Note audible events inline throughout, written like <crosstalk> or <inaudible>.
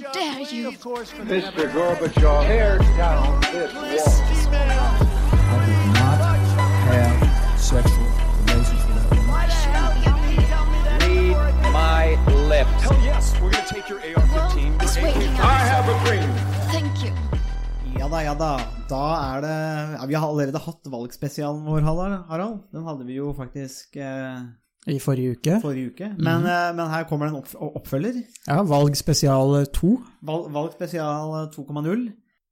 Dare you? Mr. Gorbachev, tear down this wall. I did not have sexual relations with that woman. Read my lips. Hell yes, we're gonna take your AR-15. Well, it's your waiting AK. I have a dream. Thank you. Ja da, ja da. Da er det ja, Vi har allerede hatt valgspesialen vår, Harald. Harald. Den hadde vi jo faktisk eh, I forrige uke. forrige uke. Men, mm. men her kommer det en opp oppfølger. Ja, valg spesial 2. Val spesial 2,0.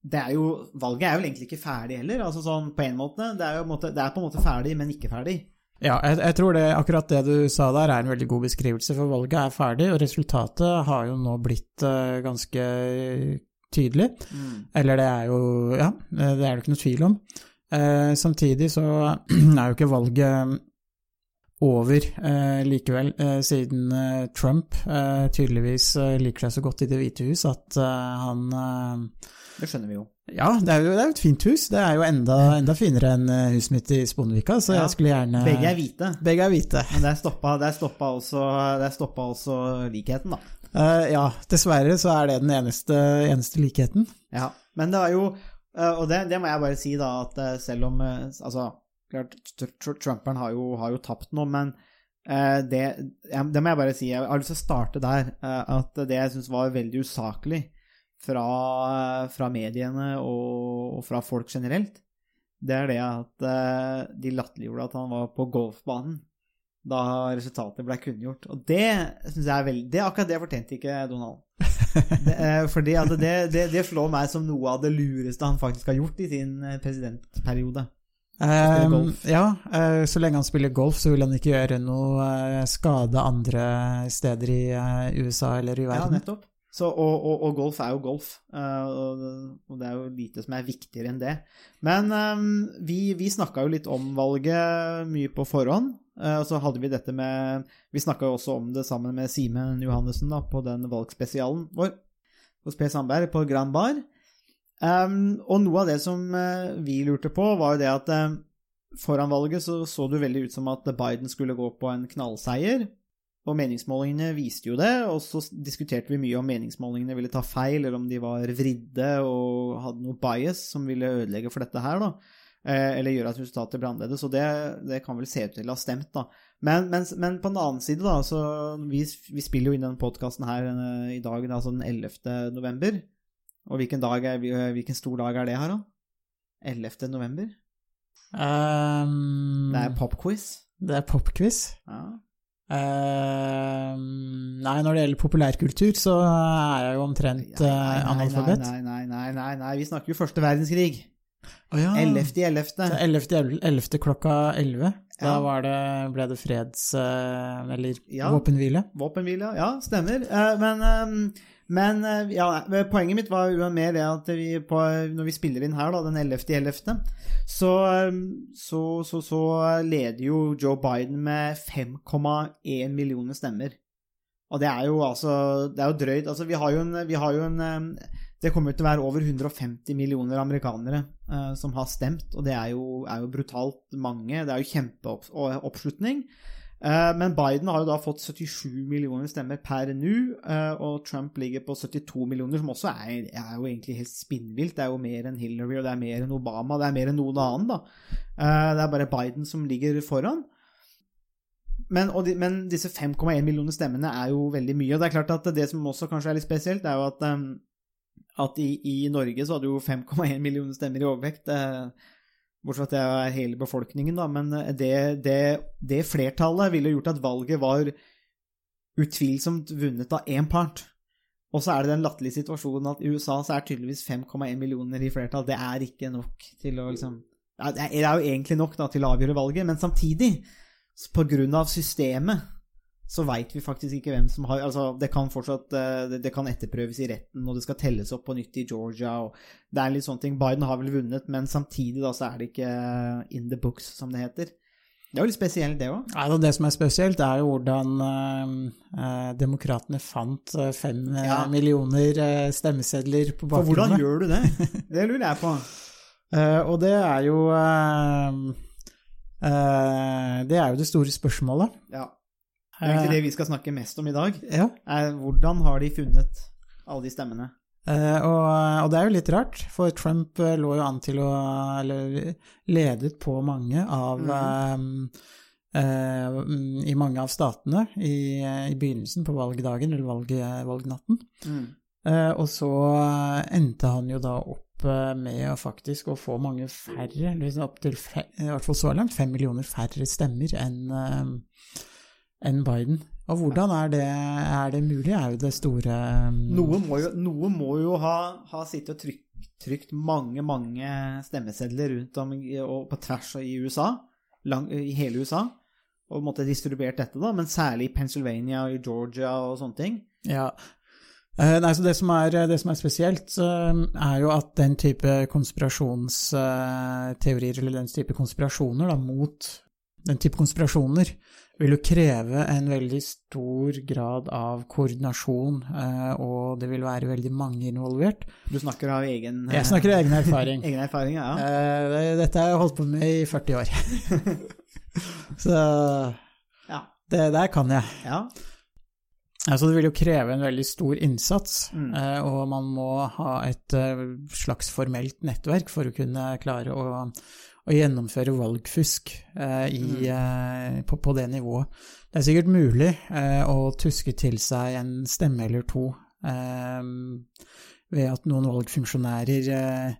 Det er jo, valget er jo egentlig ikke ferdig heller, altså sånn på en måte. Det er jo måte, det er på en måte ferdig, men ikke ferdig. Ja, jeg, jeg tror det, akkurat det du sa der er en veldig god beskrivelse, for valget er ferdig, og resultatet har jo nå blitt uh, ganske tydelig. Eller det er jo Ja, eh, det er det ikke noe tvil om. Uh, samtidig så <clears throat> er jo ikke valget over eh, likevel, eh, siden eh, Trump eh, tydeligvis eh, liker seg så godt i Det hvite hus at eh, han Det skjønner vi jo. Ja, det er jo, det er jo et fint hus. Det er jo enda, enda finere enn huset mitt i Sponvika, så Ja. jeg skulle gjerne Begge er hvite. Begge er hvite. Men der stoppa, der stoppa, også, der stoppa også likheten, da. Eh, ja, dessverre så er det den eneste, eneste likheten. Ja, men det er jo Og det, det må jeg bare si, da, at selv om Altså, klart, tr- tr- Trumperen har jo, har jo tapt noe, men eh, det, det må jeg bare si. Jeg har lyst til å starte der. eh, At det jeg syns var veldig usaklig fra, fra mediene og, og fra folk generelt, det er det at eh, de latterliggjorde at han var på golfbanen da resultatet ble kunngjort. Og det syns jeg er veldig det, Akkurat det fortjente ikke Donald. Det, eh, fordi at det, det, det slår meg som noe av det lureste han faktisk har gjort i sin eh, presidentperiode. Spiller Eh, ja, eh, så lenge han spiller golf, så vil han ikke gjøre noe eh, skade andre steder i eh, USA eller i verden. Ja, nettopp. Så, og, og, og golf er jo golf, og, og det er jo lite som er viktigere enn det. Men um, vi, vi snakka jo litt om valget mye på forhånd. Og så hadde vi dette med Vi snakka jo også om det sammen med Simen Johannessen da, på den valgspesialen vår hos Per Sandberg på Grand Bar. Um, og noe av det som eh, vi lurte på, var jo det at eh, foran valget så, så det veldig ut som at Biden skulle gå på en knallseier. Og meningsmålingene viste jo det, og så diskuterte vi mye om meningsmålingene ville ta feil, eller om de var vridde og hadde noe bias som ville ødelegge for dette her, da. Eh, eller gjøre at resultatet ble annerledes. Og det, det kan vel se ut til å ha stemt, da. Men, men, men på den annen side, da, så vi, vi spiller jo inn denne podkasten her i dag, altså den 11. november. Og hvilken, dag er, hvilken stor dag er det, Harald? 11. november? Um, Det er popquiz. det er popquiz. Ja. Eh, nei, når det gjelder populærkultur, så er jeg jo omtrent uh, eh, analfabet. Nei, nei, nei, nei, nei, vi snakker jo første verdenskrig. Oh, ja. 11. 11. 11. 11. klokka 11. Da det, ble det freds... eh, eller Ja. våpenhvile. Våpenhvile, ja, stemmer. Eh, Men, eh, men eh, ja, poenget mitt var jo mer det at vi på, når vi spiller inn her, da, den 11.11., 11., så, eh, så, så, så leder jo Joe Biden med 5,1 millioner stemmer. Og det er jo altså Det er jo drøyt. Altså, vi har jo en, har jo en eh, Det kommer til å være over 150 millioner amerikanere uh, som har stemt, og det er jo, er jo brutalt mange. Det er jo kjempeoppslutning. Eh, Men Biden har jo da fått 77 millioner stemmer per nå, eh, og Trump ligger på 72 millioner, som også er, er jo egentlig helt spinnvilt. Det er jo mer enn Hillary, og det er mer enn Obama, det er mer enn noen annen, da. Eh, Det er bare Biden som ligger foran. Men, de, men disse 5,1 millioner stemmene er jo veldig mye. Og det er klart at det som også kanskje er litt spesielt, er jo at, at i, i Norge så hadde jo 5,1 millioner stemmer i overvekt. eh, Bortsett fra at det er hele befolkningen, da. Men det, det, det flertallet ville gjort at valget var utvilsomt vunnet av én part. Og så er det den latterlige situasjonen at i USA så er tydeligvis 5,1 millioner i flertall. Det er ikke nok til å liksom Det er jo egentlig nok da, til å avgjøre valget, men samtidig, på grunn av systemet, så veit vi faktisk ikke hvem som har Altså, det kan fortsatt eh, det, det kan etterprøves i retten, og det skal telles opp på nytt i Georgia, og det er litt sånne ting. Biden har vel vunnet, men samtidig da så er det ikke in the books, som det heter. Det er jo litt spesielt, det òg. Ja, Det som er spesielt, er jo hvordan eh, eh, demokratene fant eh, fem eh, Ja. millioner eh, stemmesedler på bakgrunnen. For hvordan gjør du det? <laughs> Det lurer jeg på. Eh, og det er jo eh, eh, Det er jo det store spørsmålet. Ja. Det er egentlig det vi skal snakke mest om i dag. Ja. Er hvordan har de funnet alle de stemmene. Uh, og, og det er jo litt rart, for Trump eh, lå jo an til å Eller ledet på mange av eh, eh, I mange av statene i, i begynnelsen på valgdagen, eller valg, valgnatten. Eh, og så endte han jo da opp eh, med å faktisk å få mange færre, liksom opptil i hvert fall så langt, fem millioner færre stemmer enn eh, enn Biden. Og hvordan er det, er det mulig, er jo det store um, Noe må jo, noe må jo ha, ha sittet og trykt, trykt mange, mange stemmesedler rundt om og på tvers i USA, lang, i hele USA, og måtte distribuert dette, da, men særlig i Pennsylvania og i Georgia og sånne ting. Ja. Eh, nei, så det som, er, det som er spesielt, eh, er jo at den type konspirasjonsteorier, eller den type konspirasjoner da, mot den type konspirasjoner, vil jo kreve en veldig stor grad av koordinasjon, eh, og det vil være veldig mange involvert. Du snakker av egen, Jeg snakker av egen erfaring. <laughs> egen erfaring, ja. Eh, Dette har jeg holdt på med i 40 år. <laughs> Så Ja. det der kan jeg. ja. Altså, det vil jo kreve en veldig stor innsats, Mm. eh, og man må ha et slags formelt nettverk for å kunne klare å, å gjennomføre valgfusk eh, i, eh, på, på det nivået. Det er sikkert mulig eh, å tuske til seg en stemme eller to eh, ved at noen valgfunksjonærer eh,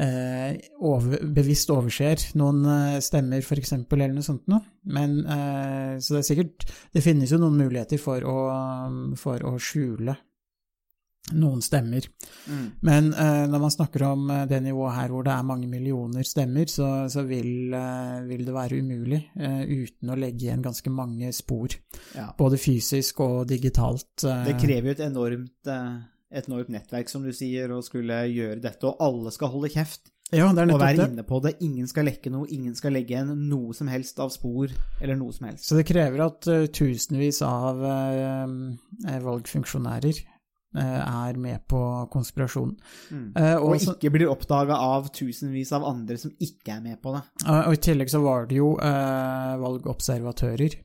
eh, over, bevisst overser noen stemmer, f.eks., eller noe sånt noe. Men, eh, så det er sikkert Det finnes jo noen muligheter for å, for å skjule noen stemmer. Mm. Men uh, når man snakker om eh, det nivået her hvor det er mange millioner stemmer, så, så vil, uh, vil det være umulig uh, uten å legge igjen ganske mange spor. ja. Både fysisk og digitalt. Det krever jo et enormt, et enormt nettverk, som du sier, å skulle gjøre dette, og alle skal holde kjeft. ja, Og være inne på det. Ingen skal lekke noe, ingen skal legge igjen noe som helst av spor, eller noe som helst. Så det krever at uh, tusenvis av uh, valgfunksjonærer er med på konspirasjonen. Mm. Eh, Og og, så, ikke blir oppdaga av tusenvis av andre som ikke er med på det. og i tillegg så var det jo eh, valgobservatører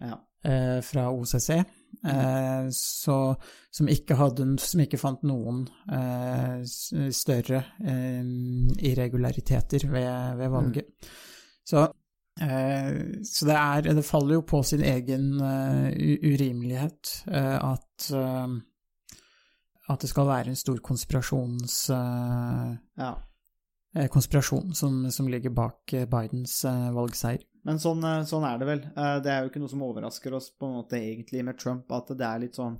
Ja. eh, fra OCC, eh, så, som, ikke hadde, som ikke fant noen eh, større eh, irregulariteter ved, ved valget. Så, eh, så det, er, det faller jo på sin egen uh, urimelighet uh, at eh, at det skal være en stor konspirasjons... Uh, ja. eh, konspirasjon som, som ligger bak eh, Bidens uh, valgseier. Men sånn, sånn er det vel. Det er jo ikke noe som overrasker oss på en måte egentlig med Trump, at det er litt sånn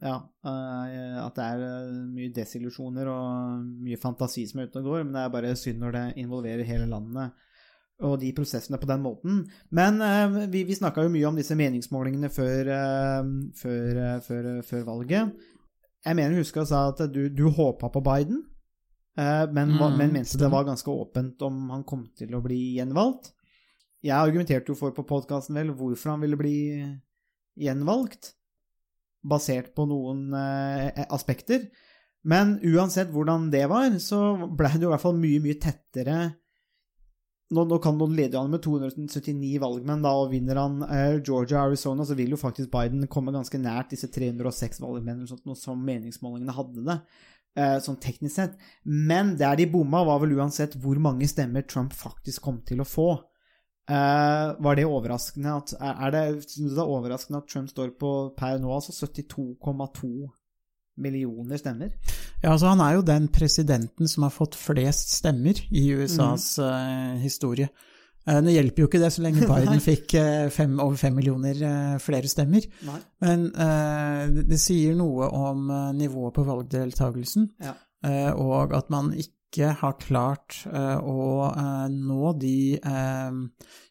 ja, at det er mye desillusjoner og mye fantasi som er ute og går, men det er bare synd når det involverer hele landet og de prosessene på den måten. Men vi, vi snakka jo mye om disse meningsmålingene før, før, før, før valget. Jeg mener husker jeg sa at du, du håpa på Biden, eh, men, Mm, men mente det var ganske åpent om han kom til å bli gjenvalgt. Jeg argumenterte jo for på podkasten vel hvorfor han ville bli gjenvalgt, basert på noen eh, aspekter. Men uansett hvordan det var, så ble det jo i hvert fall mye, mye tettere nå, nå kan noen lede han med 279 valgmenn, da, og vinner han eh, Georgia Arizona, så vil jo faktisk Biden komme ganske nært disse 306 valgmenn eller sånt, noe som meningsmålingene hadde det, eh, sånn teknisk sett. Men der de bomma, var vel uansett hvor mange stemmer Trump faktisk kom til å få. Eh, var det overraskende at Er det, synes det er overraskende at Trump står på per nå altså 72,2 millioner stemmer? Ja, altså Han er jo den presidenten som har fått flest stemmer i USAs eh, historie. Uh, det hjelper jo ikke det så lenge Biden <laughs> fikk uh, fem, over fem millioner flere stemmer. Nei. Men det, det sier noe om nivået på valgdeltagelsen, Ja. og at man ikke har klart eh, å eh, nå de eh,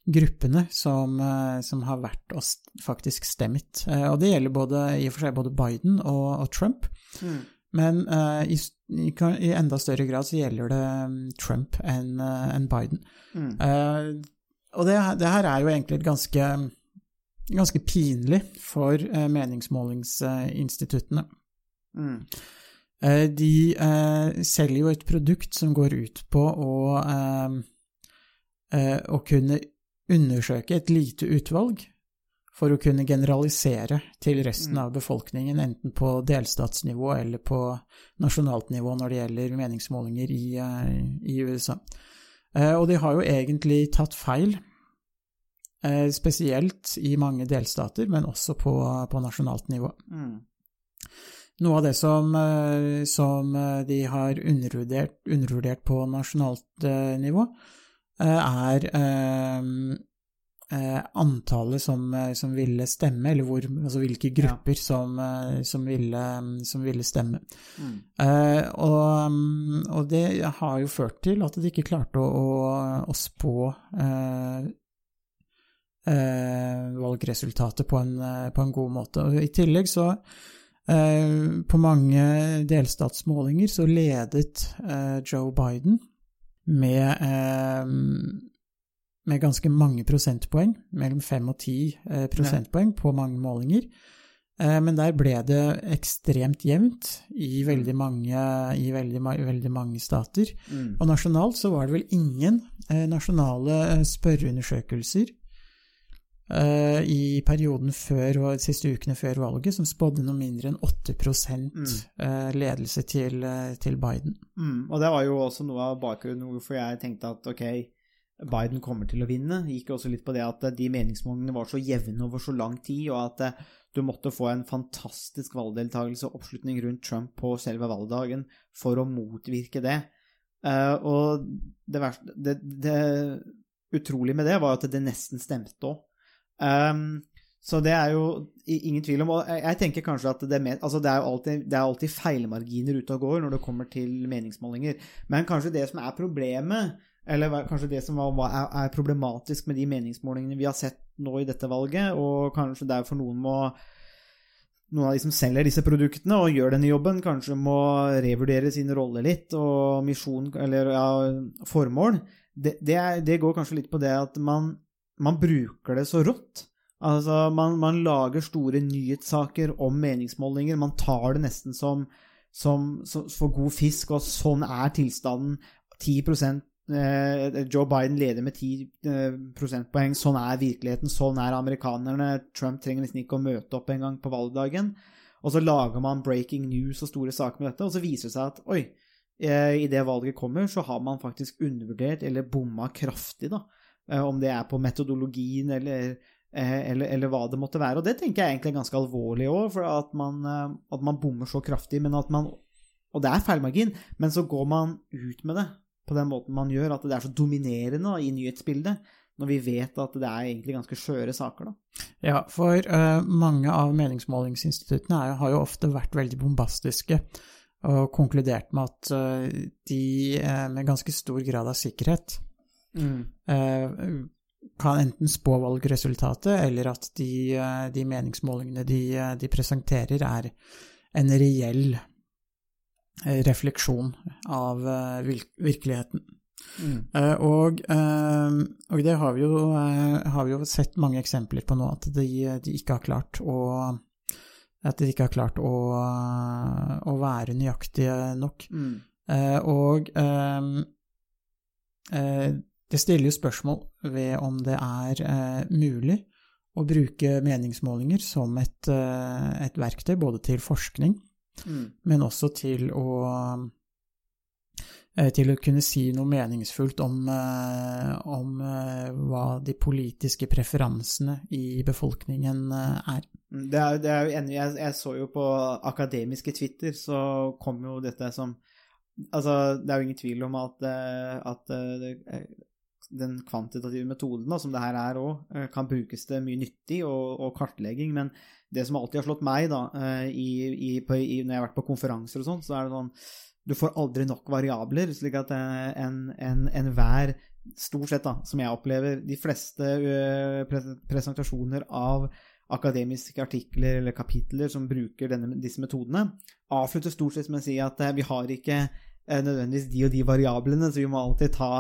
gruppene som, som har vært og faktisk stemt. Og det gjelder både, i og for seg både Biden og, og Trump. Mm. Men i, i, enda større grad så gjelder det mm, Trump enn enn Biden. Mm. Og det, det her er jo egentlig et ganske, ganske pinlig for meningsmålingsinstituttene. Mm. Eh, de eh, selger jo et produkt som går ut på å, eh, eh, å kunne undersøke et lite utvalg for å kunne generalisere til resten Mm. av befolkningen, enten på delstatsnivå eller på nasjonalt nivå når det gjelder meningsmålinger i, i USA. Eh, Og de har jo egentlig tatt feil, eh, spesielt i mange delstater, men også på, på nasjonalt nivå. Mm. Noe av det som, eh, som eh, de har undervurdert, undervurdert på nasjonalt eh, nivå, er antallet som, som ville stemme, eller hvor, altså hvilke grupper som, eh, som, ville, som ville stemme. Mm. Og, mm, og det har jo ført til at de ikke klarte å, å, å spå valgresultatet på en, på en god måte. Og I tillegg så På mange delstatsmålinger så ledet eh, Joe Biden med eh, med ganske mange prosentpoeng, mellom fem og ti eh, prosentpoeng på mange målinger. Eh, Men der ble det ekstremt jevnt i veldig mange, i veldig, veldig mange stater. Mm. Og nasjonalt så var det vel ingen eh, nasjonale eh, spørreundersøkelser eh, i perioden før, de siste ukene før valget som spådde noe mindre enn 8 eh, ledelse til, eh, til Biden. Mm. Og det var jo også noe av bakgrunnen hvorfor jeg tenkte at ok, Biden kommer til å vinne. Gikk også litt på det at de meningsmålingene var så jevne over så lang tid, og at du måtte få en fantastisk valgdeltakelse og oppslutning rundt Trump på selve valgdagen for å motvirke det. Og det, verste, det, det utrolige med det var at det nesten stemte òg. Så det er jo ingen tvil om Og jeg, tenker kanskje at det, med, altså det, er jo alltid, det er alltid feilmarginer ute og går når det kommer til meningsmålinger. Men kanskje det som er problemet, eller kanskje det som er problematisk med de meningsmålingene vi har sett nå i dette valget, og kanskje derfor noen må noen av de som selger disse produktene og gjør denne jobben, kanskje må revurdere sin rolle litt og misjon, eller ja, formål. Det, det, er, det går kanskje litt på det at man, man bruker det så rått. Altså, man, man lager store nyhetssaker om meningsmålinger. Man tar det nesten som, som, som for god fisk, og sånn er tilstanden. 10 eh, Joe Biden leder med 10 eh, prosentpoeng. Sånn er virkeligheten. Sånn er amerikanerne. Trump trenger nesten ikke å møte opp engang på valgdagen. Og så lager man breaking news og store saker med dette, og så viser det seg at oi, eh, i det valget kommer, så har man faktisk undervurdert eller bomma kraftig, da. Eh, Om det er på metodologien eller, eh, eller, eller hva det måtte være. Og det tenker jeg egentlig er ganske alvorlig òg, for at man, eh, at man bommer så kraftig. Men at man Og det er feilmargin, men så går man ut med det på den måten man gjør, at det er så dominerende i nyhetsbildet. Når vi vet at det er egentlig ganske skjøre saker, da. Ja, for uh, mange av meningsmålingsinstituttene er, har jo ofte vært veldig bombastiske og konkludert med at uh, de uh, med ganske stor grad av sikkerhet eh, kan enten spå valgresultatet, eller at de, eh, de meningsmålingene de, eh, de presenterer, er en reell refleksjon av virkeligheten. Mm. og, og det har vi, jo, har vi jo sett mange eksempler på nå, at de, de ikke har klart å at de ikke har klart å, å være nøyaktige nok. Mm. Eh, og eh, det stiller jo spørsmål ved om det er eh, mulig å bruke meningsmålinger som et, eh, et verktøy både til forskning, Mm. men også til å eh, til å kunne si noe meningsfullt om, eh, om eh, hva de politiske preferansene i befolkningen eh, er. Mm, Det er, det er jo enig, jeg, jeg så jo på akademiske Twitter, så kom jo dette som Altså, det er jo ingen tvil om at, at den kvantitative metoden, da, som det her er òg, kan brukes til mye nyttig og, og kartlegging. Men det som alltid har slått meg, da, eh, i, i, på, i, når jeg har vært på konferanser og sånn, så er det sånn Du får aldri nok variabler, slik at enhver, en, en, Stort sett, da, som jeg opplever, de fleste eh, presentasjoner av akademiske artikler eller kapitler som bruker denne, disse metodene, avslutter stort sett med å si at eh, vi har ikke eh, nødvendigvis de og de variablene, så vi må alltid ta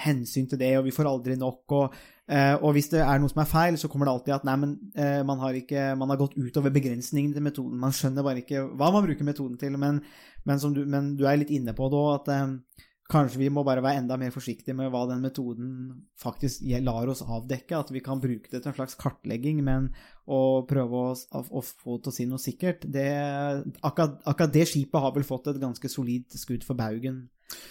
hensyn til det, og vi får aldri nok. Og, eh, og hvis det er noe som er feil, så kommer det alltid at nei, men eh, man, har ikke, man har gått utover begrensningen til metoden. Man skjønner bare ikke hva man bruker metoden til. Men, men, du, men du er litt inne på det òg, at eh, kanskje vi må bare være enda mer forsiktige med hva den metoden faktisk lar oss avdekke. At vi kan bruke det til en slags kartlegging, men å prøve å, å, få til å si noe sikkert det, akkurat, akkurat det skipet har vel fått et ganske solid skudd for baugen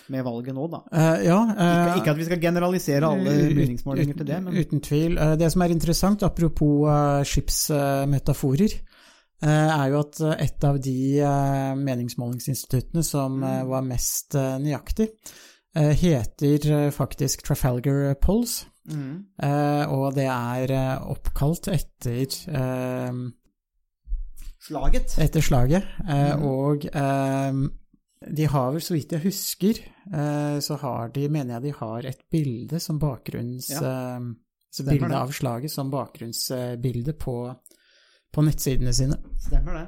med valget nå, da. Uh, ja, Ikke, eh, ikke at vi skal generalisere alle meningsmålinger til det, men Uten tvil. Eh, Det som er interessant, apropos skipsmetaforer, er jo at eh, et av de eh, meningsmålingsinstituttene som eh, var mest eh, nøyaktig, eh, heter eh, faktisk Trafalgar Polls. mm, Eh, og det er eh, oppkalt etter, eh, slaget. etter slaget. Eh, Mhm. Og eh, de har vel, så vidt jeg husker, eh, så har de, mener jeg de har et bilde som bakgrunns... Ja. bilde av slaget som bakgrunnsbilde på, på nettsidene sine. Stemmer det.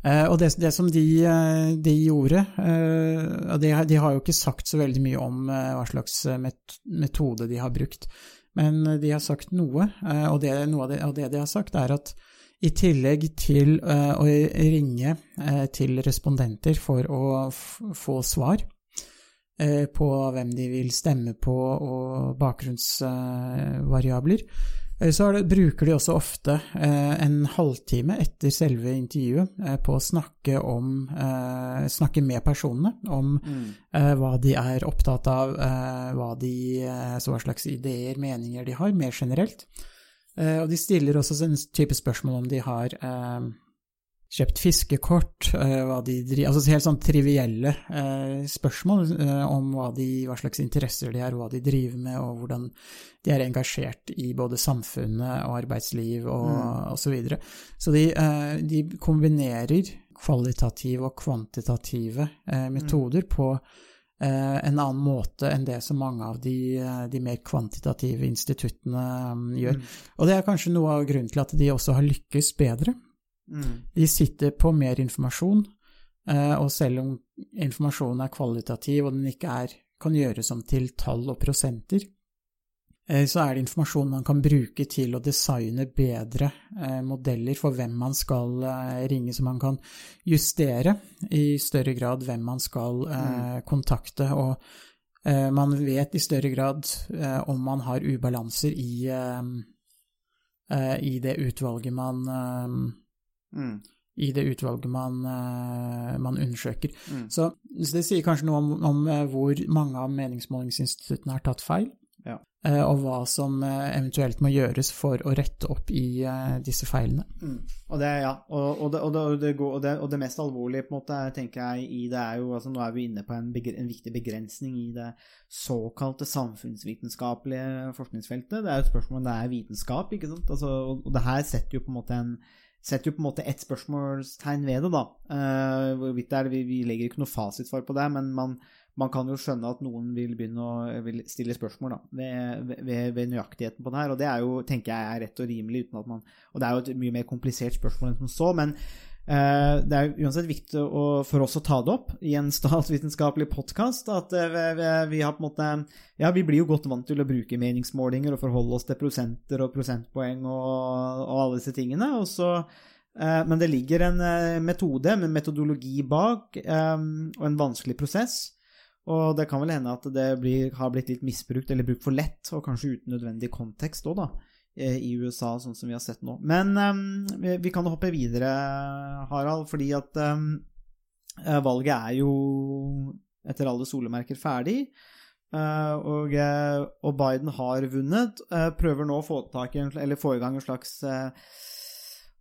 Eh, og det, det som de, eh, de gjorde eh, de, de har jo ikke sagt så veldig mye om eh, hva slags eh, met metode de har brukt, men de har sagt noe, eh, og det, noe av det, og det de har sagt, er at i tillegg til å ringe til respondenter for å få svar på hvem de vil stemme på og bakgrunnsvariabler, så er det, bruker de også ofte eh, en halvtime etter selve intervjuet eh, på å snakke, om, eh, snakke med personene om Mm. eh, hva de er opptatt av, eh, hva, de, eh, hva slags ideer, meninger de har, mer generelt. Eh, og de stiller også en type spørsmål om de har eh, kjøpt fiskekort, eh, de Altså helt sånn trivielle eh, spørsmål eh, om hva, de, hva slags interesser de har, hva de driver med, og hvordan de er engasjert i både samfunnet og arbeidsliv og, og så videre. Så de, de kombinerer kvalitative og kvantitative eh, metoder på eh, en annen måte enn det som mange av de, de mer kvantitative instituttene mm, gjør. Og det er kanskje noe av grunnen til at de også har lykkes bedre. Mm. De sitter på mer informasjon, eh, og selv om informasjonen er kvalitativ og den ikke er, kan gjøres om til tall og prosenter, eh, så er det informasjon man kan bruke til å designe bedre eh, modeller for hvem man skal ringe, så man kan justere i større grad hvem man skal eh, kontakte. og man vet i større grad om man har ubalanser i, i det utvalget man Mm. i det utvalget man, eh, man undersøker. Mm. Så, så det sier kanskje noe om, om eh, hvor mange av meningsmålingsinstituttene har tatt feil, Ja. eh, og hva som eventuelt må gjøres for å rette opp i disse feilene. Mm. Og det, ja, og, og, det, det, går- og, det, mest alvorlige på en måte, tenker jeg, i det er jo altså Nå er vi inne på en, begre, en viktig begrensning i det såkalte samfunnsvitenskapelige forskningsfeltet. Det er jo et spørsmål om det er vitenskap, ikke sant. Altså, og det her setter jo på en måte en setter jo på en måte ett spørsmålstegn ved det, da. Eh, hvorvidt det er, vi, vi legger ikke noe fasitsvar på det, men man, man kan jo skjønne at noen vil begynne å vil stille spørsmål da, ved, ved, ved nøyaktigheten på det her. Og det er jo, tenker jeg, er rett og rimelig, uten at man Og det er jo et mye mer komplisert spørsmål enn som så, men det er uansett viktig for oss å ta det opp i en statsvitenskapelig podkast. At eh, vi, Ja, vi blir jo godt vant til å bruke meningsmålinger og forholde oss til prosenter og prosentpoeng og, og alle disse tingene. Og så eh, men det ligger en eh, metode, en metodologi bak, eh, og en vanskelig prosess. Og det kan vel hende at det blir, har blitt litt misbrukt, eller brukt for lett, og kanskje uten nødvendig kontekst òg, da, eh, i USA, sånn som vi har sett nå. Men eh, vi- kan hoppe videre, Harald, fordi at eh, eh, valget er jo etter alle solemerker ferdig. eh, og, eh, og Biden har vunnet. eh, prøver nå å få tak i eller få i gang en slags eh,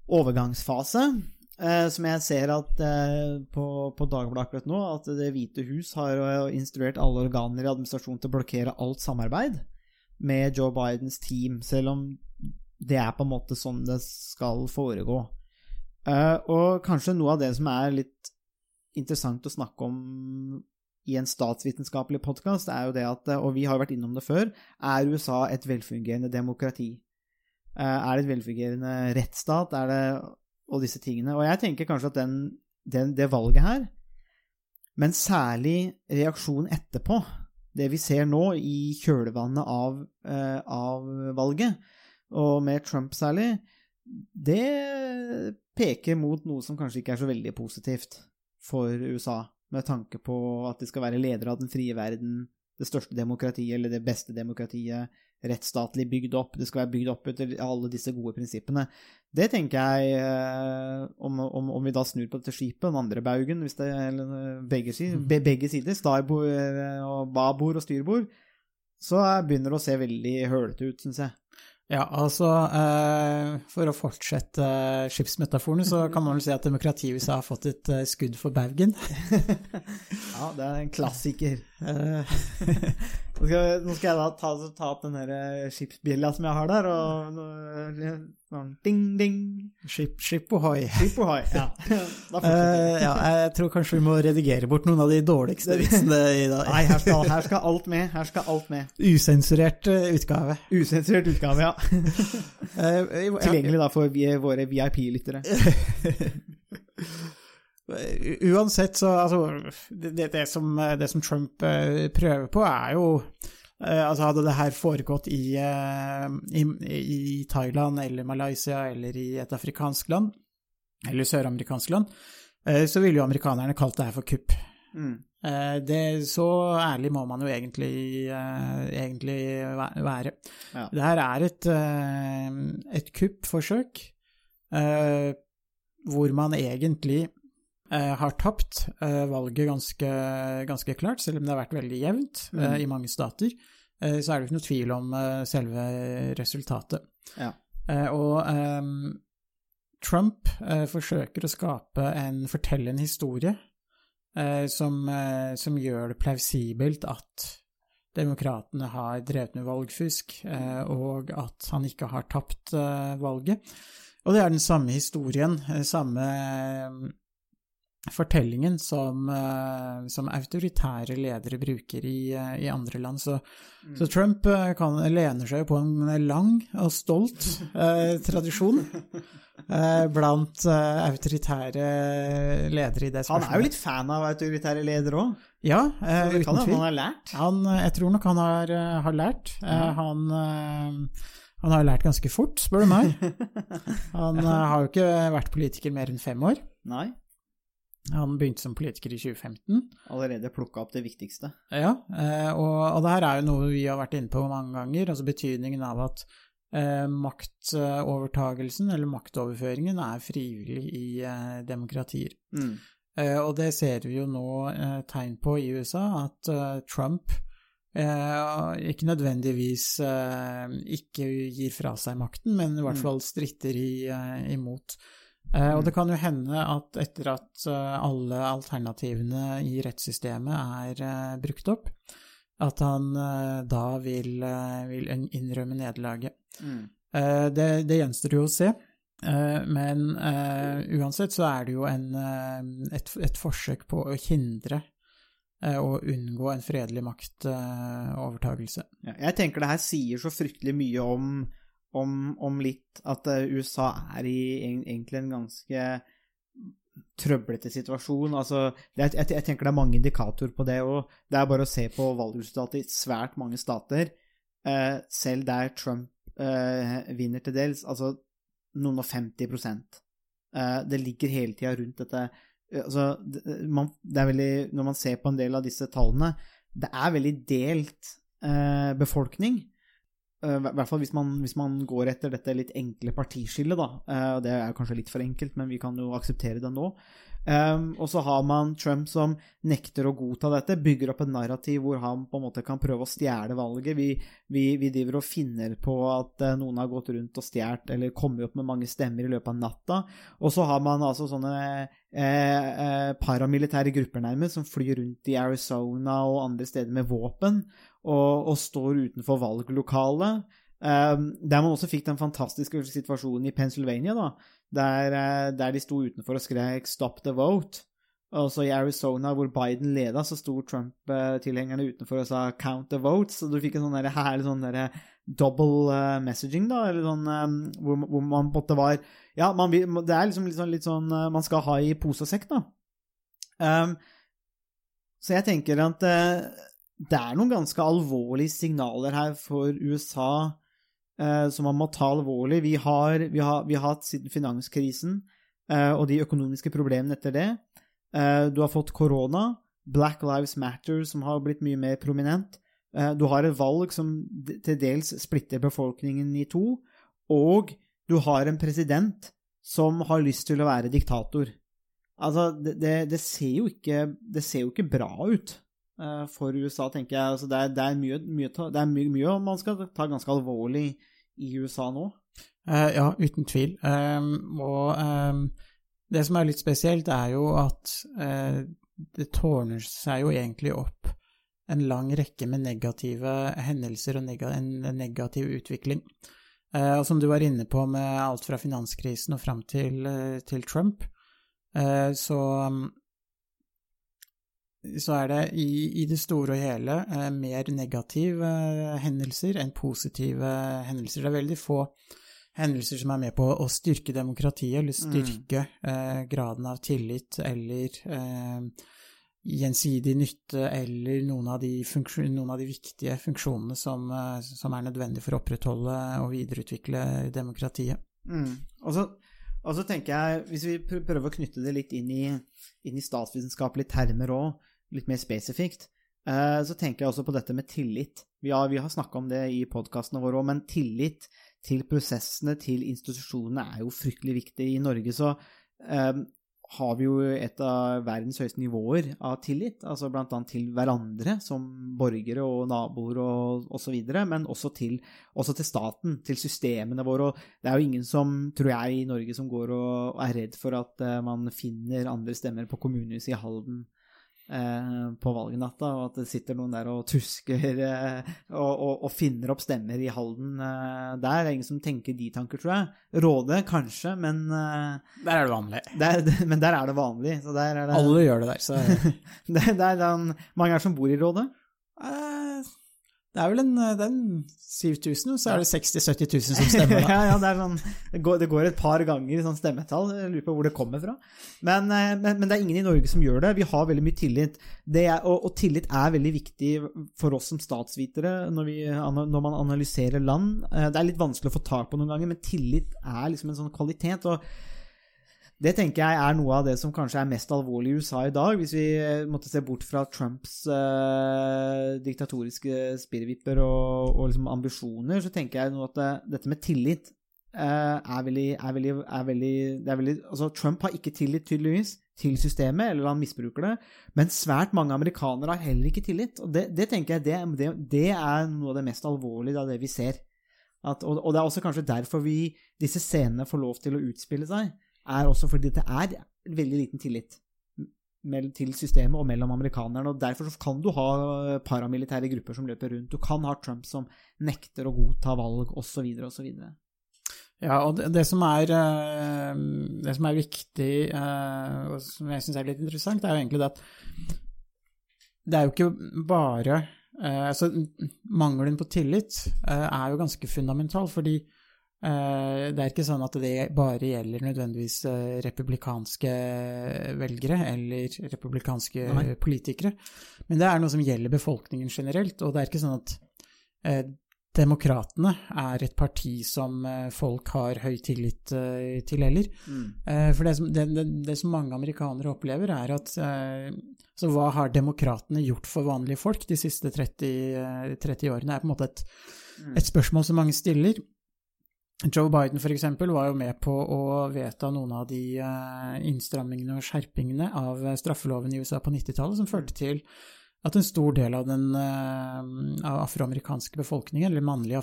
overgangsfase. Eh, som jeg ser at eh, på, på Dagbladet akkurat nå, at Det hvite hus har eh, instruert alle organer i administrasjonen til å blokkere alt samarbeid med Joe Bidens team, selv om det er på en måte sånn det skal foregå. Uh, og kanskje noe av det som er litt interessant å snakke om i en statsvitenskapelig podkast, er jo det at, og vi har vært innom det før, er USA et velfungerende demokrati? Uh, Er det et velfungerende rettsstat? Er det og disse tingene. Og jeg tenker kanskje at den, den, det valget her, men særlig reaksjonen etterpå, det vi ser nå i kjølvannet av, eh, av valget, og med Trump særlig, det peker mot noe som kanskje ikke er så veldig positivt for USA. med tanke på at de skal være ledere av den frie verden, det største demokratiet, eller det beste demokratiet, rettsstatlig bygd opp, det skal være bygd opp etter alle disse gode prinsippene. Det tenker jeg, eh, om, om, om vi da snur på dette skipet, den andre baugen, hvis det eller eh, begge, sider, be, begge sider, starbord eh, og babord og styrbord, så begynner det å se veldig hølete ut, syns jeg. Ja, altså eh, For å fortsette eh, skipsmetaforen, så kan man vel si at demokratiet i USA har fått et eh, skudd for baugen. <laughs> Ja, det er en klassiker. <laughs> Nå skal, nå skal jeg da ta, ta opp den der skipsbjella som jeg har der, og sånn ding, ding. skip, skip ohoi. Skip ohoi. Ja. <laughs> Eh, ja, jeg tror kanskje vi må redigere bort noen av de dårligste vitsene i dag. Nei, her skal, her skal alt med. Her skal alt med. Usensurert utgave. Usensurert utgave, ja. <laughs> Eh, Tilgjengelig da for våre VIP-lyttere. <laughs> Uansett, så altså det, det, som, det som Trump eh, prøver på, er jo eh, Altså, hadde det her foregått i, i, i Thailand eller Malaysia eller i et afrikansk land, eller søramerikansk land, så ville jo amerikanerne kalt det her for kupp. Mm. Eh, Det, så ærlig må man jo egentlig, eh, egentlig være. Ja. Det her er et, eh, et kuppforsøk hvor man egentlig har tapt valget ganske, ganske klart, selv om det har vært veldig jevnt mm. i mange stater. Så er det jo ikke noe tvil om selve resultatet. Ja. Og um, Trump forsøker å skape en, fortelle en historie som, eh, som gjør det plausibelt at demokratene har drevet med valgfusk, eh, og at han ikke har tapt eh, valget. Og det er den samme historien, eh, samme eh, fortellingen som, eh, som autoritære ledere bruker i, eh, i andre land. Så, så Trump eh, kan, lener seg på en lang og stolt eh, tradisjon <laughs> eh, blant eh, autoritære ledere i det spørsmålet. Han er jo litt fan av autoritære ledere òg. Ja, uten tvil. han har lært. Han, jeg tror nok han har, har lært. Mm. Han, han har lært ganske fort, spør du meg. <laughs> Han har jo ikke vært politiker mer enn fem år. Nei. Han begynte som politiker i 2015. Allerede plukka opp det viktigste. Ja, eh, og, og det her er jo noe vi har vært inne på mange ganger, altså betydningen av at eh, maktovertagelsen, eller maktoverføringen, er frivillig i eh, demokratier. Mm. Eh, og det ser vi jo nå eh, tegn på i USA, at eh, Trump eh, ikke nødvendigvis ikke gir fra seg makten, men i hvert Mm. fall stritter i, imot. Eh, og det kan jo hende at etter at eh, alle alternativene i rettssystemet er eh, brukt opp, at han da vil, vil innrømme nederlaget. Mm. Det, det gjenstår jo å se. Men uansett så er det jo en, et, et forsøk på å hindre og unngå en fredelig maktovertagelse. Jeg tenker det her sier så fryktelig mye om, om, om litt at eh, USA er i en, egentlig en ganske trøblete situasjon. Altså, er, jeg, jeg tenker det er mange indikatorer på det, og det er bare å se på valgresultatet i svært mange stater, eh, selv der Trump eh, vinner til dels, altså noen og 50 eh, Det ligger hele tida rundt dette eh, altså, det, man, det veldig, Når man ser på en del av disse tallene, det er veldig delt eh, befolkning. Eh, I hvert fall hvis man, hvis man går etter dette litt enkle partiskillet, da. Eh, det er kanskje litt for enkelt, men vi kan jo akseptere det nå. Um, og så har man Trump som nekter å godta dette, bygger opp en narrativ hvor han på en måte kan prøve å stjele valget. Vi, vi, vi driver og finner på at eh, noen har gått rundt og stjålet eller kommet opp med mange stemmer i løpet av natta. Og så har man altså sånne eh, paramilitære grupper nærmest som flyr rundt i Arizona og andre steder med våpen og, og står utenfor valglokalet. Um, der man også fikk den fantastiske situasjonen i Pennsylvania, da, der, eh, der de sto utenfor og skrek 'Stop the vote'. Også i Arizona, hvor Biden leda, så sto Trump-tilhengerne utenfor og sa 'count the votes'. Så du fikk en sånn herlig sånn der double uh, messaging, da, eller sånn um, hvor, hvor man på en måte var Ja, man det er liksom litt sånn, litt sånn uh, Man skal ha i pose og sekk, da. Um, så jeg tenker at eh, det er noen ganske alvorlige signaler her for USA eh, som man må ta alvorlig. Vi har, vi har, vi har hatt siden finanskrisen eh, og de økonomiske problemene etter det. Eh, du har fått korona. Black Lives Matter, som har blitt mye mer prominent. Eh, du har et valg som til dels splitter befolkningen i to. Og du har en president som har lyst til å være diktator. Altså, det, det, det, ser, jo ikke, det ser jo ikke bra ut for USA, tenker jeg. Altså, det, er, det er, mye, mye, det er mye, mye man skal ta ganske alvorlig i USA nå. Uh, ja, uten tvil. Um, og um, det som er litt spesielt, er jo at uh, det tårner seg jo egentlig opp en lang rekke med negative hendelser og neg en negativ utvikling. Uh, og som du var inne på med alt fra finanskrisen og fram til, eh, til Trump, eh, så så er det i, i det store og hele eh, mer negative eh, hendelser enn positive hendelser. Det er veldig få hendelser som er med på å styrke demokratiet, eller styrke eh, graden av tillit eller eh, gjensidig nytte, eller noen av de, noen av de viktige funksjonene som, eh, som er nødvendige for å opprettholde og videreutvikle demokratiet. Mm. Og, så, og så tenker jeg, hvis vi prøver å knytte det litt inn i, inn i statsvitenskapelige termer òg, litt mer spesifikt, eh, så tenker jeg også på dette med tillit. Vi har, vi har snakka om det i podkastene våre òg, men tillit til prosessene, til institusjonene, er jo fryktelig viktig. I Norge så um, har vi jo et av verdens høyeste nivåer av tillit, altså annet til hverandre som borgere og naboer og osv., men også til, også til staten, til systemene våre. Og det er jo ingen som, tror jeg, i Norge som går og, og er redd for at eh, man finner andre stemmer på kommunehuset i Halden på valgnatta, og at det sitter noen der og tusker eh, og, og, og finner opp stemmer i Halden eh, der. Det er ingen som tenker de tanker, tror jeg. Råde, kanskje, men, eh, Der er det vanlig. der, <laughs> men der er det vanlig. Så der er det, Alle gjør det der, så <laughs> der, der, er mange er det som bor i Råde? Eh, Det er vel en, det er en 7000, og så er det 60 000-70 000 som stemmer, <laughs> da. ja, ja, det, sånn, det, går, det går et par ganger i sånn stemmetall. Jeg lurer på hvor det kommer fra. Men, eh, men, men det er ingen i Norge som gjør det. Vi har veldig mye tillit. Det er, og, og tillit er veldig viktig for oss som statsvitere når, vi, når man analyserer land. Eh, Det er litt vanskelig å få tak på noen ganger, men tillit er liksom en sånn kvalitet. og det tenker jeg er noe av det som kanskje er mest alvorlig i USA i dag, hvis vi eh, måtte se bort fra Trumps eh, diktatoriske spirrevipper og, og liksom ambisjoner, så tenker jeg nå at det, dette med tillit eh, er veldig, er veldig, er veldig, er veldig Altså, Trump har ikke tillit, tydeligvis, til systemet, eller han misbruker det, men svært mange amerikanere har heller ikke tillit. Og det, det tenker jeg det, det, det er noe av det mest alvorlige av det vi ser. At, og, og det er også kanskje derfor vi, disse scenene får lov til å utspille seg er også fordi det er veldig liten tillit til systemet og mellom amerikanerne. og Derfor kan du ha paramilitære grupper som løper rundt. Du kan ha Trump som nekter å godta valg, osv., osv. Ja, og det, det, som er, eh, det som er viktig, eh, og som jeg syns er litt interessant, er jo egentlig det at det er jo ikke bare eh, Altså, mangelen på tillit eh, er jo ganske fundamental, fordi eh, det er ikke sånn at det bare gjelder nødvendigvis eh, republikanske velgere eller republikanske Nei. politikere, men det er noe som gjelder befolkningen generelt, og det er ikke sånn at eh, Demokratene er et parti som eh, folk har høy tillit eh, til heller. Eh, For det som, det, det, det som mange amerikanere opplever, er at eh, Så hva har demokratene gjort for vanlige folk de siste 30, eh, 30 årene, er på en måte et, et spørsmål som mange stiller. Joe Biden for eksempel var jo med på å vedta noen av de eh, innstrammingene og skjerpingene av eh, straffeloven i USA på 90-tallet, som førte til at en stor del av den eh, av afroamerikanske befolkningen, eller mannlige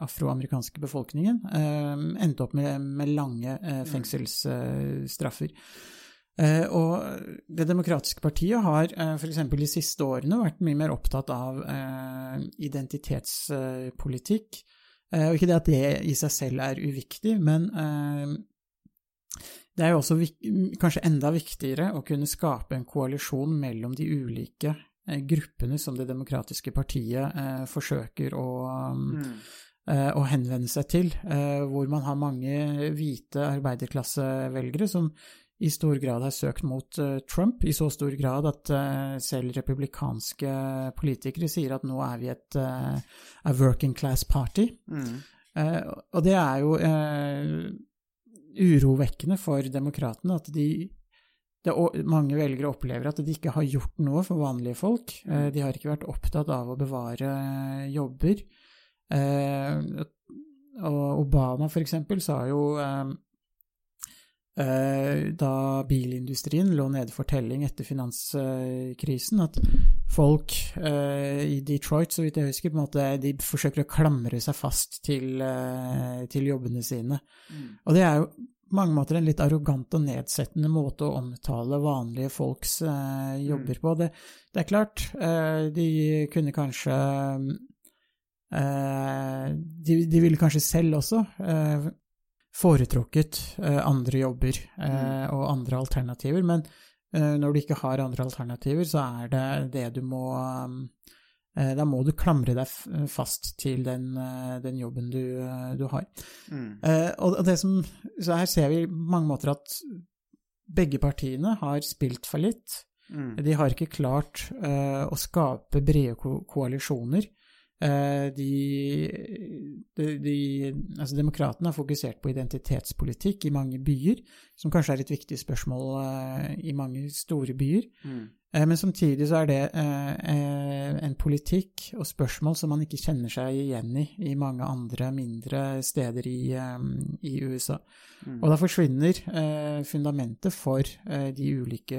afroamerikanske befolkningen, endte opp med, med lange fengselsstraffer. Uh, og Det demokratiske partiet har uh, f.eks. de siste årene vært mye mer opptatt av uh, identitetspolitikk. Eh, og ikke det at det i seg selv er uviktig, men eh, det er jo også kanskje enda viktigere å kunne skape en koalisjon mellom de ulike eh, gruppene som Det demokratiske partiet forsøker å, eh, å henvende seg til, hvor man har mange hvite arbeiderklassevelgere som i stor grad har søkt mot eh, Trump, i så stor grad at eh, selv republikanske politikere sier at nå er vi et eh, a working class party. Eh, og det er jo urovekkende for demokratene at de det, mange velgere opplever at de ikke har gjort noe for vanlige folk. De har ikke vært opptatt av å bevare jobber. Og Obama, for eksempel, sa jo da bilindustrien lå nede for telling etter finanskrisen, at folk eh, i Detroit, så vidt jeg husker, på en måte, de forsøker å klamre seg fast til, eh, til jobbene sine. Og det er jo på mange måter en litt arrogant og nedsettende måte å omtale vanlige folks eh, jobber på. Det, det er klart, eh, de kunne kanskje eh, de, de ville kanskje selv også eh, foretrukket eh, andre jobber eh, og andre alternativer, men eh, når du ikke har andre alternativer, så er det det du må eh, Da må du klamre deg fast til den, den jobben du, du har. Eh, og det som, så her ser vi på mange måter at begge partiene har spilt fallitt. De har ikke klart å skape brede ko koalisjoner. Eh, de, de, de, altså Demokratene har fokusert på identitetspolitikk i mange byer, som kanskje er et viktig spørsmål uh, i mange store byer. Eh, Men samtidig så er det uh, en politikk og spørsmål som man ikke kjenner seg igjen i i mange andre mindre steder i, um, i USA. Og da forsvinner fundamentet for de ulike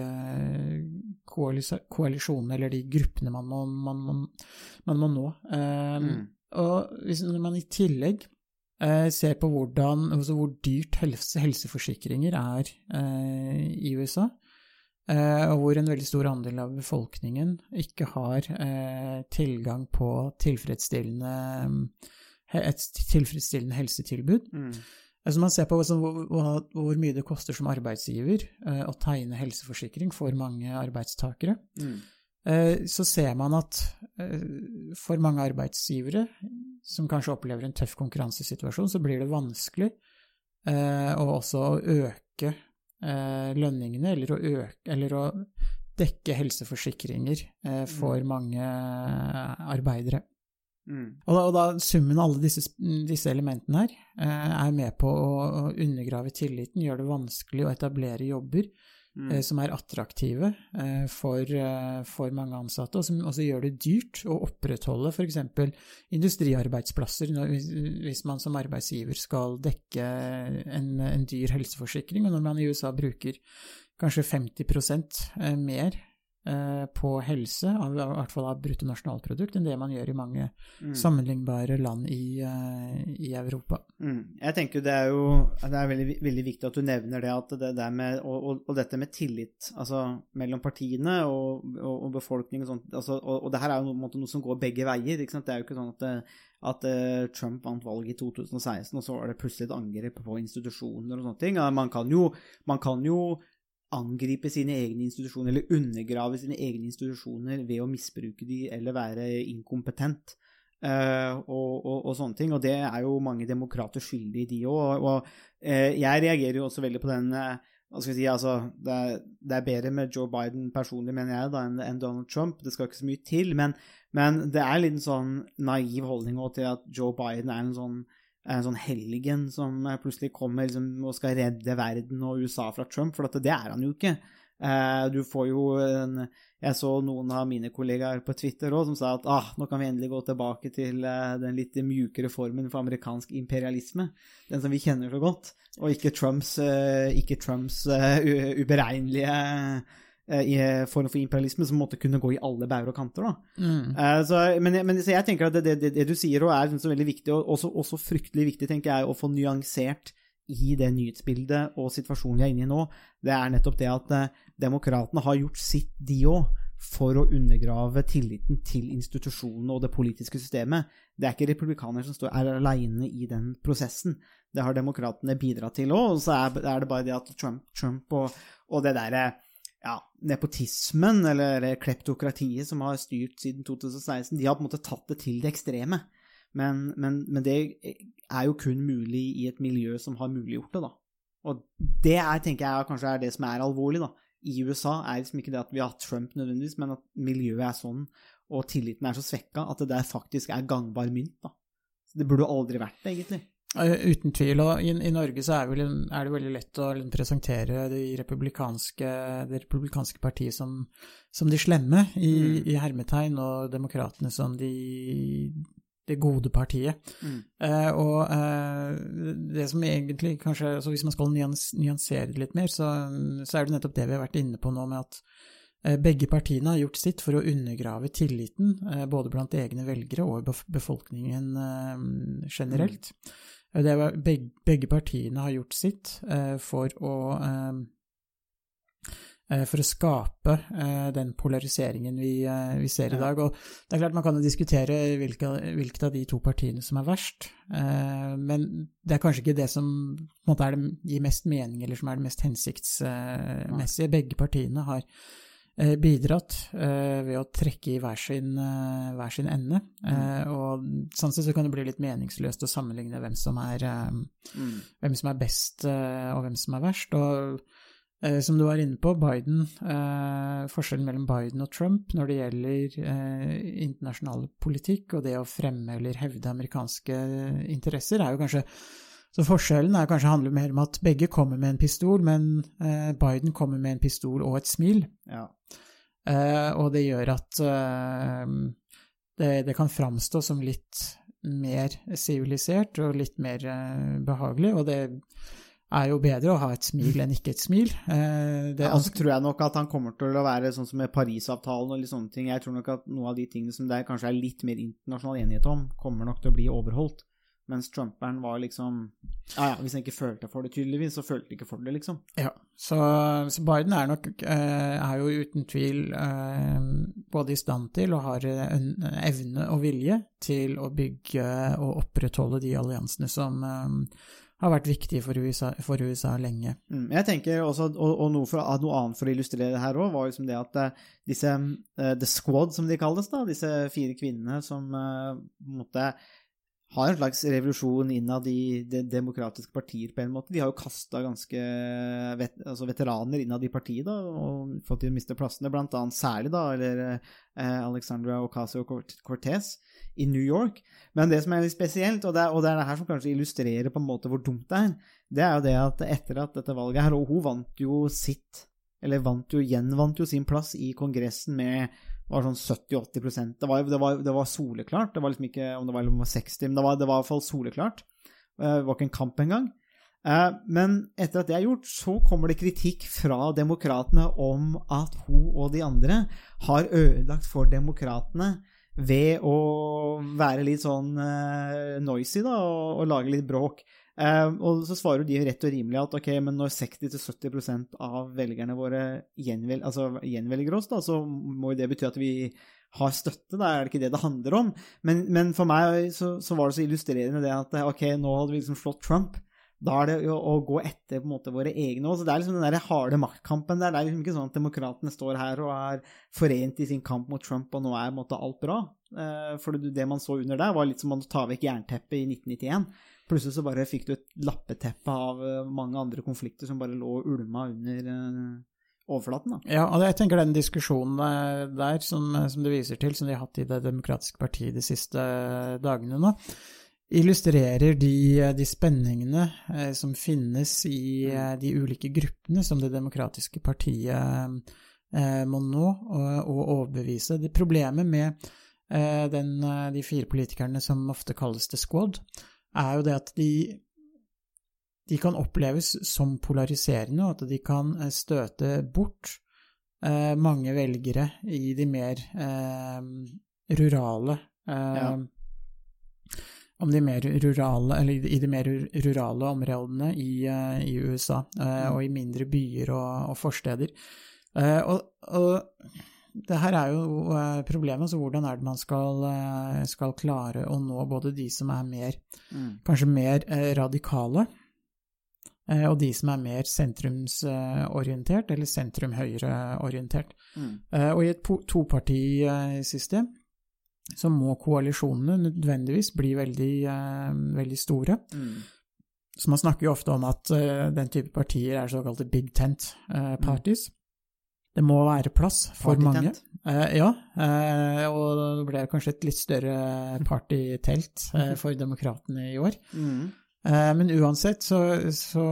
koalis koalisjonene, eller de gruppene man må, man, man, man må nå. Eh, Og hvis man i tillegg ser på hvordan, altså hvor dyrt helse, helseforsikringer er eh, i USA, eh, og hvor en veldig stor andel av befolkningen ikke har eh, tilgang på tilfredsstillende, et tilfredsstillende helsetilbud. Altså man ser på altså, hvor, hvor, mye det koster som arbeidsgiver eh, å tegne helseforsikring for mange arbeidstakere. Eh, så ser man at eh, for mange arbeidsgivere som kanskje opplever en tøff konkurransesituasjon, så blir det vanskelig eh, å også øke eh, lønningene, eller å, øke, eller å dekke helseforsikringer eh, for mange arbeidere. arbeidere. Og da, og da summen av alle disse, disse elementene her eh, er med på å, å undergrave tilliten, gjøre det vanskelig å etablere jobber eh, som er attraktive eh, for, eh, for mange ansatte, og som også gjør det dyrt å opprettholde f.eks. industriarbeidsplasser når, hvis, man som arbeidsgiver skal dekke en, en dyr helseforsikring, og når man i USA bruker kanskje 50 eh, mer på helse, av, i hvert fall av bruttonasjonalprodukt, enn det man gjør i mange sammenlignbare land i, eh, i Europa. Mm. Jeg tenker det er jo det er veldig, veldig viktig at du nevner det at det der med og, og, og dette med tillit altså mellom partiene og, og, og befolkning og sånt altså, og, det her er jo noe, noe som går begge veier. Det er jo ikke sånn at, det, at eh, Trump vant valget i 2016, og så var det plutselig et angrep på institusjoner og sånne ting. Man kan jo, man kan jo angripe sine egne institusjoner eller undergrave sine egne institusjoner ved å misbruke de eller være inkompetent. Uh, og, og, og sånne ting, og det er jo mange demokrater skyldig i, de òg. Og, og uh, jeg reagerer jo også veldig på den uh, hva skal jeg si, altså, det er, det er bedre med Joe Biden personlig, mener jeg, da, enn en Donald Trump. Det skal ikke så mye til, men, men det er litt en sånn naiv holdning til at Joe Biden er en sånn en sånn helgen som eh, plutselig kommer liksom, og skal redde verden og USA fra Trump, for det er han jo ikke. Eh, du får jo en Jeg så noen av mine kollegaer på Twitter også, som sa at ah, nå kan vi endelig gå tilbake til eh, den litt mjukere formen for amerikansk imperialisme. Den som vi kjenner så godt, og ikke Trumps, eh, ikke Trumps eh, uberegnelige eh, form for imperialisme som måtte kunne gå i alle bauger og kanter. da. Eh, så, men, men så jeg tenker at det, det, det, du sier er liksom så veldig viktig, og også, også fryktelig viktig, tenker jeg, å få nyansert i det nyhetsbildet og situasjonen vi er inne i nå, det er nettopp det at eh, demokratene har gjort sitt, de òg, for å undergrave tilliten til institusjonene og det politiske systemet. Det er ikke republikanere som står, er alene i den prosessen. Det har demokratene bidratt til òg, og så er, er det bare det at Trump, Trump og, og det derre ja, nepotismen, eller, kleptokratiet som har styrt siden 2016, de har på en måte tatt det til det ekstreme. Men, men, men det er jo kun mulig i et miljø som har muliggjort det, da. Og det er, tenker jeg kanskje er det som er alvorlig, da. I USA er liksom ikke det at vi har Trump nødvendigvis, men at miljøet er sånn, og tilliten er så svekka, at det der faktisk er gangbar mynt, da. Så det burde aldri vært det, egentlig. Eh, Uten tvil. Og i, i Norge så er, vel, er det veldig lett å liksom presentere det republikanske, det republikanske partiet som, som de slemme, i, i hermetegn, og demokratene som de, det gode partiet. Eh, og eh, det som egentlig kanskje altså Hvis man skal nyans, nyansere det litt mer, så, så er det nettopp det vi har vært inne på nå, med at eh, begge partiene har gjort sitt for å undergrave tilliten, eh, både blant egne velgere og befolkningen eh, generelt. Det var, begge, begge partiene har gjort sitt eh, for å eh, eh, for å skape eh, den polariseringen vi, eh, vi ser i dag. Og det er klart Man kan jo diskutere hvilke, hvilket av de to partiene som er verst, eh, men det er kanskje ikke det som måte er det, gir mest mening, eller som er det mest hensiktsmessige. Begge partiene har eh, bidratt eh, ved å trekke i hver sin, eh, hver sin ende. Eh, og sånn sett så kan det bli litt meningsløst å sammenligne hvem som er, eh, hvem som er best eh, og hvem som er verst. Og eh, som du var inne på, Biden, eh, forskjellen mellom Biden og Trump når det gjelder eh, internasjonal politikk og det å fremme eller hevde amerikanske interesser, er jo kanskje så forskjellen er kanskje handler mer om at begge kommer med en pistol, men eh, Biden kommer med en pistol og et smil. Ja. Eh, og det gjør at eh, det, det kan framstå som litt mer sivilisert og litt mer eh, behagelig, og det er jo bedre å ha et smil enn ikke et smil. Eh, det, ja, altså, tror jeg nok at han kommer til å være sånn som med Parisavtalen og litt sånne ting. Jeg tror nok at noe av de tingene som det kanskje er litt mer internasjonal enighet om, kommer nok til å bli overholdt. Mens Trumperen var liksom Ja ja, hvis han ikke følte for det, tydeligvis, så følte han ikke for det, liksom. Ja, så, så Biden er nok eh, er jo uten tvil eh, både i stand til og har en evne og vilje til å bygge og opprettholde de alliansene som eh, har vært viktige for USA, for USA lenge. Mm, Jeg tenker også, og, og noe, for, noe annet for å illustrere det her òg, var liksom det at eh, disse eh, The Squad, som de kalles, da, disse fire kvinnene som eh, på en måte har en slags revolusjon innad i de demokratiske partier, på en måte. De har jo kasta ganske vet, altså veteraner innad i partiet da, og fått de å miste plassene, blant annet særlig da, eller eh, Alexandra Ocasio-Cortez i New York. Men det som er litt spesielt, og det er, og det er det her som kanskje illustrerer på en måte hvor dumt det er, det er jo det at etter at dette valget her, og hun vant jo sitt, eller vant jo, gjenvant jo sin plass i Kongressen med var sånn 70-80 det, det, var- det var soleklart. Det var liksom ikke om det var, eller om det var 60, men det var, det var i hvert fall soleklart. Eh, Det var ikke en kamp engang. Eh, Men etter at det er gjort, så kommer det kritikk fra demokratene om at hun og de andre har ødelagt for demokratene ved å være litt sånn eh, noisy da, og, og lage litt bråk. Eh, og så svarer de rett og rimelig at ok, men når 60-70% av velgerne våre gjenvel, altså gjenvelger oss, da, så må jo det bety at vi har støtte, da er det ikke det det handler om. Men, men for meg så, så var det så illustrerende det at ok, nå hadde vi liksom slått Trump. Da er det jo å gå etter på en måte våre egne òg. Så det er liksom den der harde maktkampen der. Det er liksom ikke sånn at demokratene står her og er forent i sin kamp mot Trump, og nå er på en måte alt bra. Eh, For det, det man så under der, var litt som å ta vekk jernteppet i 1991. Plutselig så bare fikk du et lappeteppe av eh, mange andre konflikter som bare lå og ulma under eh, overflaten. da. Ja, og jeg tenker den diskusjonen eh, der som, som du viser til, som de har hatt i Det demokratiske partiet de siste dagene nå, illustrerer de, de spenningene som finnes i de ulike gruppene som Det demokratiske partiet må nå og, overbevise. Det Problemet med den, de fire politikerne som ofte kalles The Squad, er jo det at de de kan oppleves som polariserende, og at de kan eh, støte bort eh, mange velgere i de mer eh, rurale eh, Ja. Om de mer rurale, eller i de mer rurale områdene i, eh, i USA, og i mindre byer og, og forsteder. Og, og det her er jo eh, problemet, så hvordan er det man skal, eh, skal klare å nå både de som er mer, kanskje mer eh, radikale, og de som er mer sentrumsorientert, eller sentrum-høyre-orientert. Mm. Og i et topartisystem så må koalisjonene nødvendigvis bli veldig, veldig store. Så man snakker jo ofte om at den type partier er såkalte big tent eh, parties. Det må være plass for mange. Eh, ja, eh, og det ble kanskje et litt større partytelt eh, for demokratene i år. Mm. Eh, Men uansett så, så,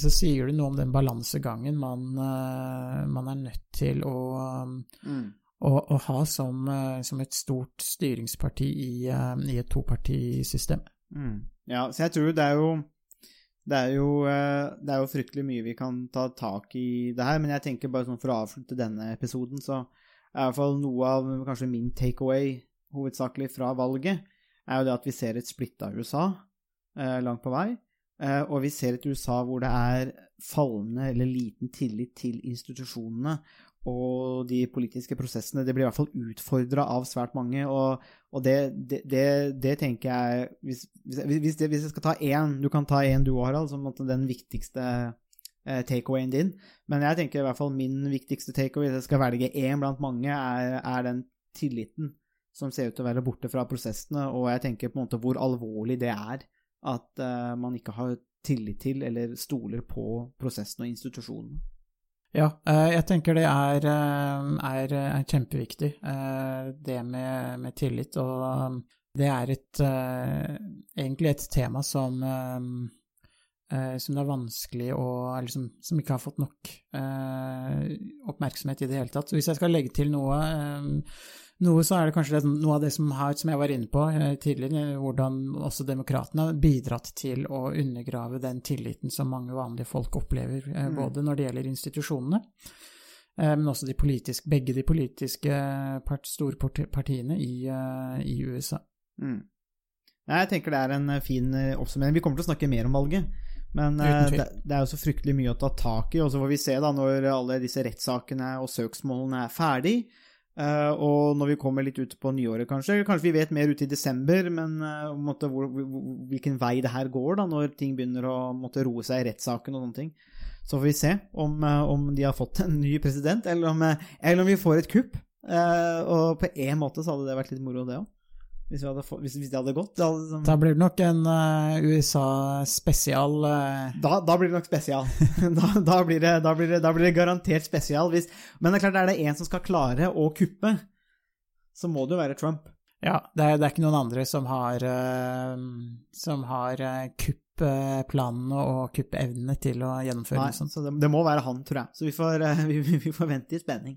så sier du noe om den balansegangen man, eh, man er nødt til å, Mm. å, å ha som, eh, som et stort styringsparti i, i et topartisystem. Mm. Ja, så jeg tror det er jo det er, jo, eh, det er jo fryktelig mye vi kan ta tak i det her, men jeg tenker bare sånn for å avslutte denne episoden, så er i hvert fall noe av kanskje min takeaway hovedsakelig fra valget, er jo det at vi ser et splitta USA eh, langt på vei, eh, og vi ser et USA hvor det er fallende eller liten tillit til institusjonene og de politiske prosessene. Det blir i hvert fall utfordra av svært mange, og, og det, det, det, det tenker jeg Hvis, hvis, hvis, jeg skal ta én Du kan ta én du Harald, som den viktigste eh, takeawayen din. Men jeg tenker i hvert fall min viktigste takeaway, hvis jeg skal velge én blant mange, er, er den tilliten som ser ut til å være borte fra prosessene, og jeg tenker på en måte hvor alvorlig det er at eh, man ikke har tillit til eller stoler på prosessene og institusjonene. Ja, eh, jeg tenker det er, eh, er, er kjempeviktig, eh, det med, med tillit. Og det er et, egentlig et tema som, som det er vanskelig å Eller som, som ikke har fått nok oppmerksomhet i det hele tatt. Hvis jeg skal legge til noe noe så er det kanskje noe av det som, har, som jeg var inne på eh, tidligere, hvordan også demokratene har bidratt til å undergrave den tilliten som mange vanlige folk opplever, eh, Mm. både når det gjelder institusjonene, eh, men også de politiske, begge de politiske part, store partiene i, eh, i USA. Mm. Jeg tenker det er en eh, fin eh, oppsummering. Vi kommer til å snakke mer om valget. Men eh, det, det er jo så fryktelig mye å ta tak i, og så får vi se da når alle disse rettssakene og søksmålene er ferdig. Eh, og når vi kommer litt ut på nyåret, kanskje. Kanskje vi vet mer ute i desember, men uh, måtte, hvor, hvilken vei det her går da, når ting begynner å måtte roe seg i rettssaken og sånne ting. Så får vi se om, uh, om de har fått en ny president, eller om, eh, eller om vi får et kupp. Eh, og på en måte så hadde det vært litt moro, det òg. Hvis, vi hadde hvis, hvis det hadde gått. Det hadde, liksom- Da blir det nok en uh, USA-spesial. Uh... Da, da blir det nok spesial. <laughs> Da, da, blir, det, blir, det, da blir det garantert spesial. Hvis, men det er klart, er det en som skal klare å kuppe, så må det jo være Trump. Ja, det er, det er ikke noen andre som har, uh, som har eh, kupplanene og kuppevnene til å gjennomføre Nei, noe sånt. så det, må være han, tror jeg. Så vi får, eh, vi, <laughs> vi- vi får vente i spenning.